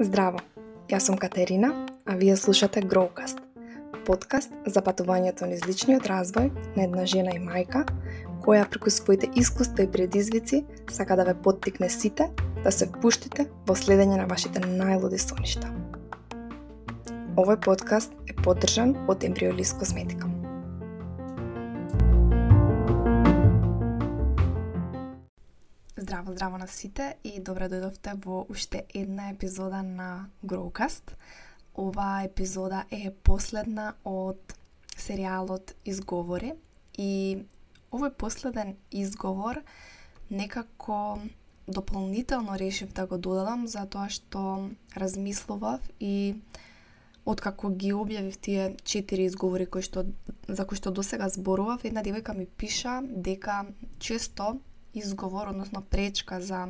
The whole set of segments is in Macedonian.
Здраво, јас сум Катерина, а вие слушате Growcast, подкаст за патувањето низ личниот развој на една жена и мајка, која преку своите искуства и предизвици сака да ве поттикне сите да се впуштите во следење на вашите најлуди соништа. Овој подкаст е поддржан од Embryolis Косметика. Здраво, здраво на сите и добре дојдовте во уште една епизода на Growcast. Оваа епизода е последна од серијалот Изговори и овој последен изговор некако дополнително решив да го додадам затоа што размислував и откако ги објавив тие четири изговори кои што за кои што досега зборував, една девојка ми пиша дека често изговор, односно пречка за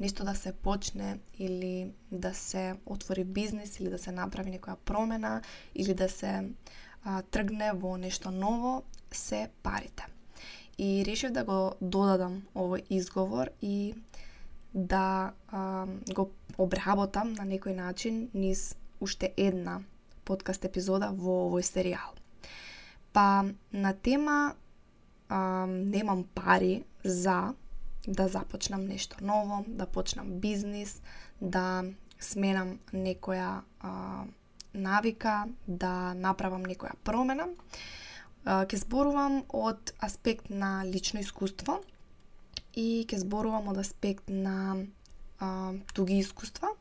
нешто да се почне или да се отвори бизнис или да се направи некоја промена или да се а, тргне во нешто ново се парите. И решив да го додадам овој изговор и да а, го обработам на некој начин низ уште една подкаст епизода во овој серијал. Па на тема а, немам пари за да започнам нешто ново, да почнам бизнис, да сменам некоја а, навика, да направам некоја промена. А, ке зборувам од аспект на лично искуство и ке зборувам од аспект на а, туги искуства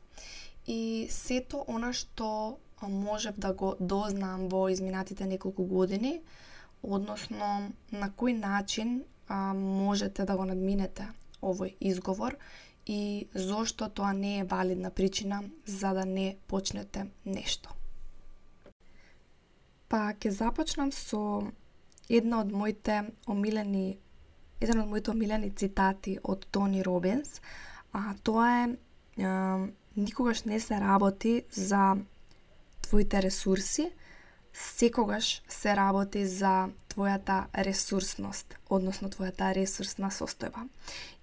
и сето она што можев да го дознам во изминатите неколку години, односно на кој начин а, можете да го надминете овој изговор и зошто тоа не е валидна причина за да не почнете нешто. Па ќе започнам со една од моите омилени еден од моите омилени цитати од Тони Робинс, а тоа е, е никогаш не се работи за твоите ресурси, секогаш се работи за твојата ресурсност, односно твојата ресурсна состојба.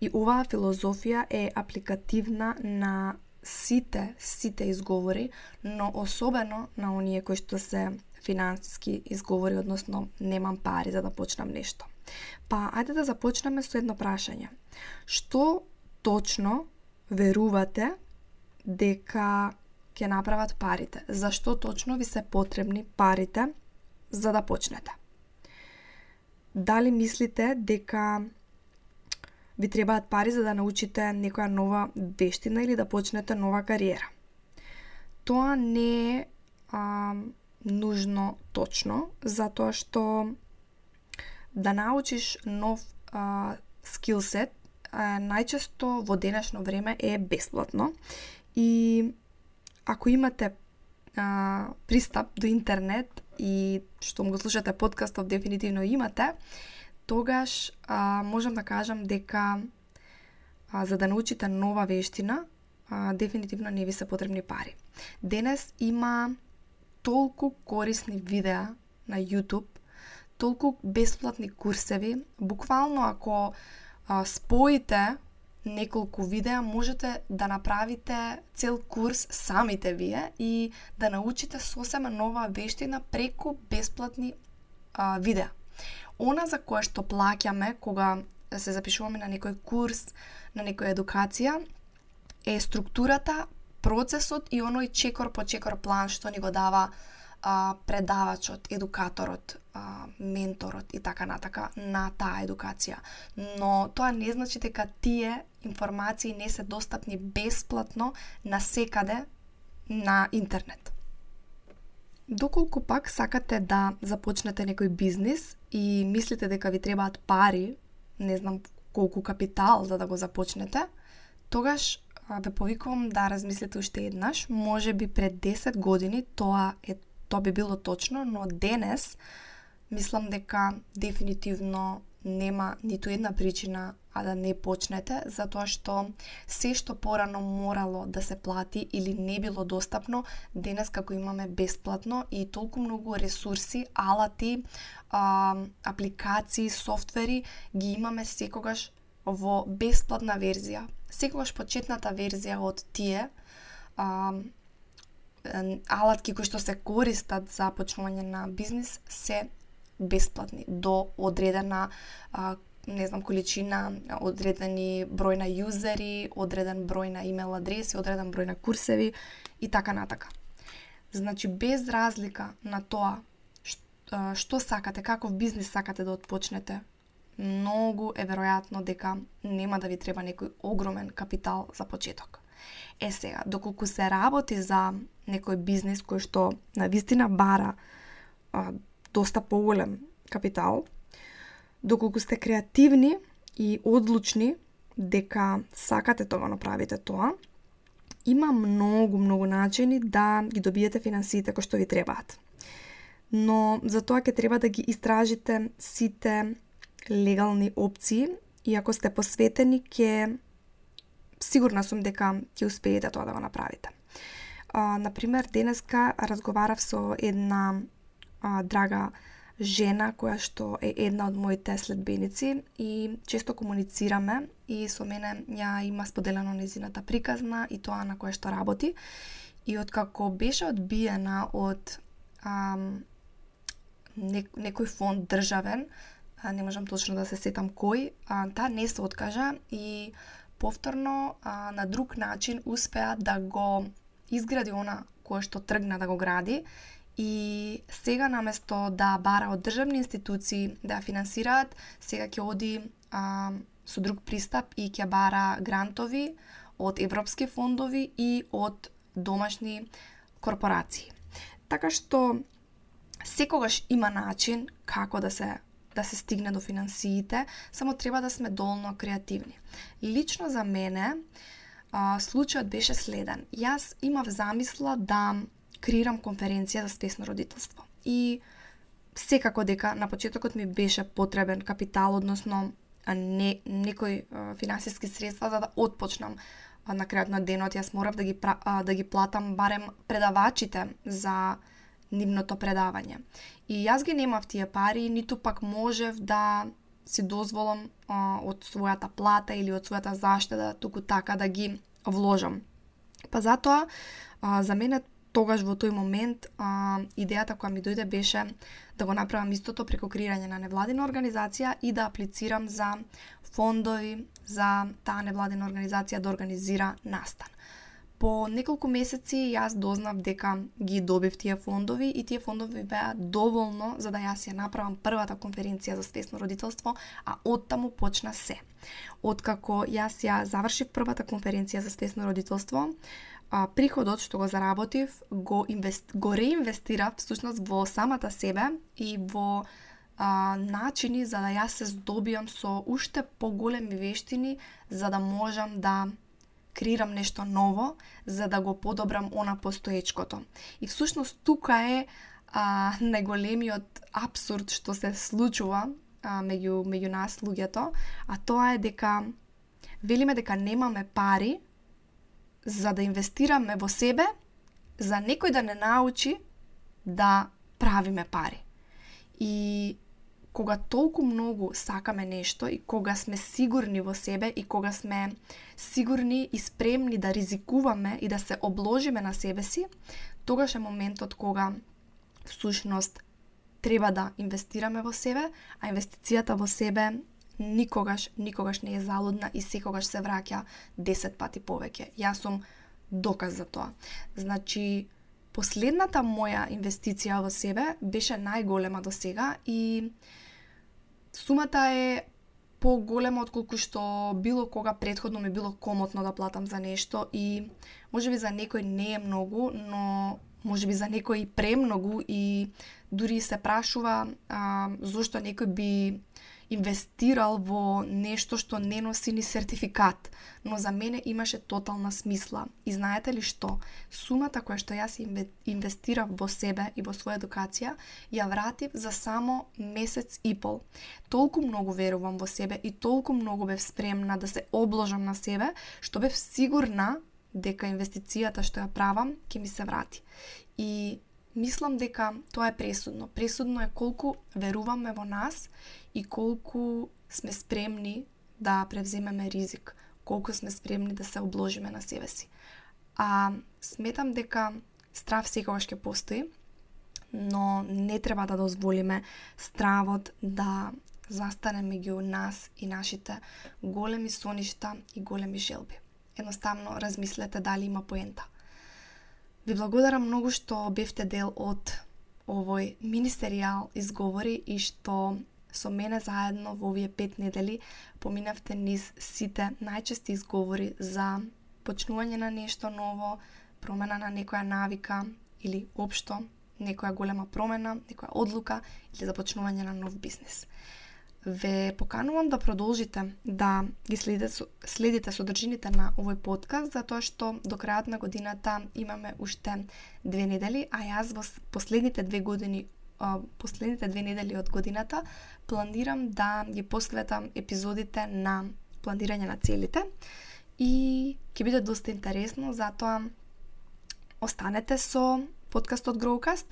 И оваа филозофија е апликативна на сите, сите изговори, но особено на оние кои што се финансиски изговори, односно немам пари за да почнам нешто. Па, ајде да започнеме со едно прашање. Што точно верувате дека ќе направат парите. Зашто точно ви се потребни парите за да почнете? Дали мислите дека ви требаат пари за да научите некоја нова вештина или да почнете нова кариера? Тоа не е а, нужно точно, затоа што да научиш нов а, скилсет најчесто во денешно време е бесплатно и ако имате а, пристап до интернет и што го слушате подкастов дефинитивно имате, тогаш а, можам да кажам дека а, за да научите нова вештина, а, дефинитивно не ви се потребни пари. Денес има толку корисни видеа на YouTube, толку бесплатни курсеви, буквално ако а, споите неколку видеа можете да направите цел курс самите вие и да научите сосема нова вештина преку бесплатни а, видеа. Она за која што плаќаме кога се запишуваме на некој курс, на некоја едукација, е структурата, процесот и оној чекор по чекор план што ни го дава а, предавачот, едукаторот, а, менторот и така натака на таа едукација. Но тоа не значи дека тие информации не се достапни бесплатно на секаде на интернет. Доколку пак сакате да започнете некој бизнис и мислите дека ви требаат пари, не знам колку капитал за да го започнете, тогаш ве повикувам да размислите уште еднаш. Може би пред 10 години тоа е тоа би било точно, но денес мислам дека дефинитивно нема ниту една причина а да не почнете, затоа што се што порано морало да се плати или не било достапно, денес како имаме бесплатно и толку многу ресурси, алати, а, апликации, софтвери, ги имаме секогаш во бесплатна верзија. Секогаш почетната верзија од тие а, алатки кои што се користат за почнување на бизнис се бесплатни до одредена а, не знам количина, одредени број на јузери, одреден број на имейл адреси, одреден број на курсеви и така натака. Значи без разлика на тоа што, што сакате, каков бизнис сакате да отпочнете, многу е веројатно дека нема да ви треба некој огромен капитал за почеток. Е сега, доколку се работи за некој бизнис кој што на вистина бара а, доста поголем капитал, доколку сте креативни и одлучни дека сакате тоа направите тоа, има многу, многу начини да ги добиете финансиите кои што ви требаат. Но за тоа ќе треба да ги истражите сите легални опции и ако сте посветени ќе сигурна сум дека ќе успеете тоа да го направите. А, например, денеска разговарав со една а, драга жена која што е една од моите следбеници и често комуницираме и со мене ја има споделено незината приказна и тоа на кое што работи. И откако беше одбиена од ам, не, некој фонд државен, а, не можам точно да се сетам кој, а, таа не се откажа и повторно а, на друг начин успеа да го изгради она кое што тргна да го гради и сега наместо да бара од државни институции да ја финансираат, сега ќе оди а, со друг пристап и ќе бара грантови од европски фондови и од домашни корпорации. Така што секогаш има начин како да се да се стигне до финансиите, само треба да сме долно креативни. Лично за мене, а, случајот беше следен. Јас имав замисла да креирам конференција за спесно родителство. И секако дека на почетокот ми беше потребен капитал, односно не, некои финансиски средства за да отпочнам на крајот на денот јас морав да ги да ги платам барем предавачите за нивното предавање. И јас ги немав тие пари, ниту пак можев да си дозволам а, од својата плата или од својата заштеда туку така да ги вложам. Па затоа, а, за мене тогаш во тој момент а, идејата која ми дојде беше да го направам истото преку креирање на невладина организација и да аплицирам за фондови за таа невладина организација да организира настан. По неколку месеци јас дознав дека ги добив тие фондови и тие фондови беа доволно за да јас ја направам првата конференција за свесно родителство, а оттаму почна се. Откако јас ја завршив првата конференција за свесно родителство, а, приходот што го заработив го, инвест, го реинвестирав всушност во самата себе и во а, начини за да јас се здобиам со уште поголеми вештини за да можам да креирам нешто ново за да го подобрам она постоечкото. И всушност тука е а, најголемиот абсурд што се случува а, меѓу, меѓу нас луѓето, а тоа е дека велиме дека немаме пари за да инвестираме во себе, за некој да не научи да правиме пари. И кога толку многу сакаме нешто и кога сме сигурни во себе и кога сме сигурни и спремни да ризикуваме и да се обложиме на себе си, тогаш е моментот кога всушност треба да инвестираме во себе, а инвестицијата во себе никогаш, никогаш не е залудна и секогаш се враќа 10 пати повеќе. Јас сум доказ за тоа. Значи, последната моја инвестиција во себе беше најголема до сега и Сумата е поголема од колку што било кога предходно ми било комотно да платам за нешто и можеби за некој не е многу, но можеби за некој и премногу и дури се прашува а, зошто некој би инвестирал во нешто што не носи ни сертификат, но за мене имаше тотална смисла. И знаете ли што? Сумата која што јас инвестирав во себе и во своја едукација, ја вратив за само месец и пол. Толку многу верувам во себе и толку многу бев спремна да се обложам на себе, што бев сигурна дека инвестицијата што ја правам ќе ми се врати. И мислам дека тоа е пресудно. Пресудно е колку веруваме во нас и колку сме спремни да превземеме ризик, колку сме спремни да се обложиме на себе си. А сметам дека страв секогаш ќе постои, но не треба да дозволиме стравот да застане меѓу нас и нашите големи соништа и големи желби. Едноставно размислете дали има поента. Ви благодарам многу што бевте дел од овој мини серијал изговори и што со мене заедно во овие пет недели поминавте низ сите најчести изговори за почнување на нешто ново, промена на некоја навика или општо некоја голема промена, некоја одлука или започнување на нов бизнес. Ве поканувам да продолжите да ги следите, следите содржините на овој подкаст, затоа што до крајот на годината имаме уште две недели, а јас во последните две години последните две недели од годината планирам да ги посветам епизодите на планирање на целите и ќе биде доста интересно, затоа останете со подкастот Growcast,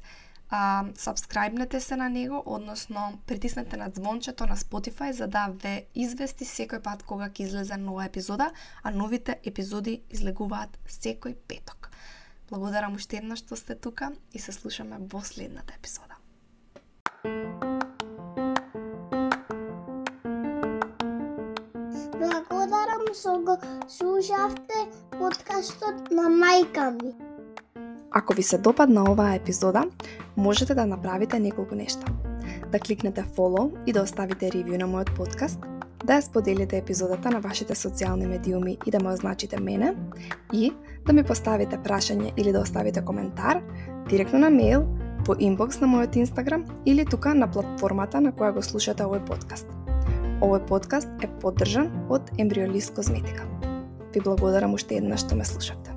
а, сабскрајбнете се на него, односно притиснете на звончето на Spotify за да ве извести секој пат кога ќе излезе нова епизода, а новите епизоди излегуваат секој петок. Благодарам уште еднаш што сте тука и се слушаме во следната епизода. Благодарам што го слушавте подкастот на мајка ми. Ако ви се допадна оваа епизода, можете да направите неколку нешта. Да кликнете follow и да оставите ревју на мојот подкаст, да ја споделите епизодата на вашите социјални медиуми и да ме означите мене, и да ми поставите прашање или да оставите коментар директно на мејл, по инбокс на мојот Инстаграм или тука на платформата на која го слушате овој подкаст. Овој подкаст е поддржан од Ембриолист Козметика. Ви благодарам уште еднаш што ме слушавте.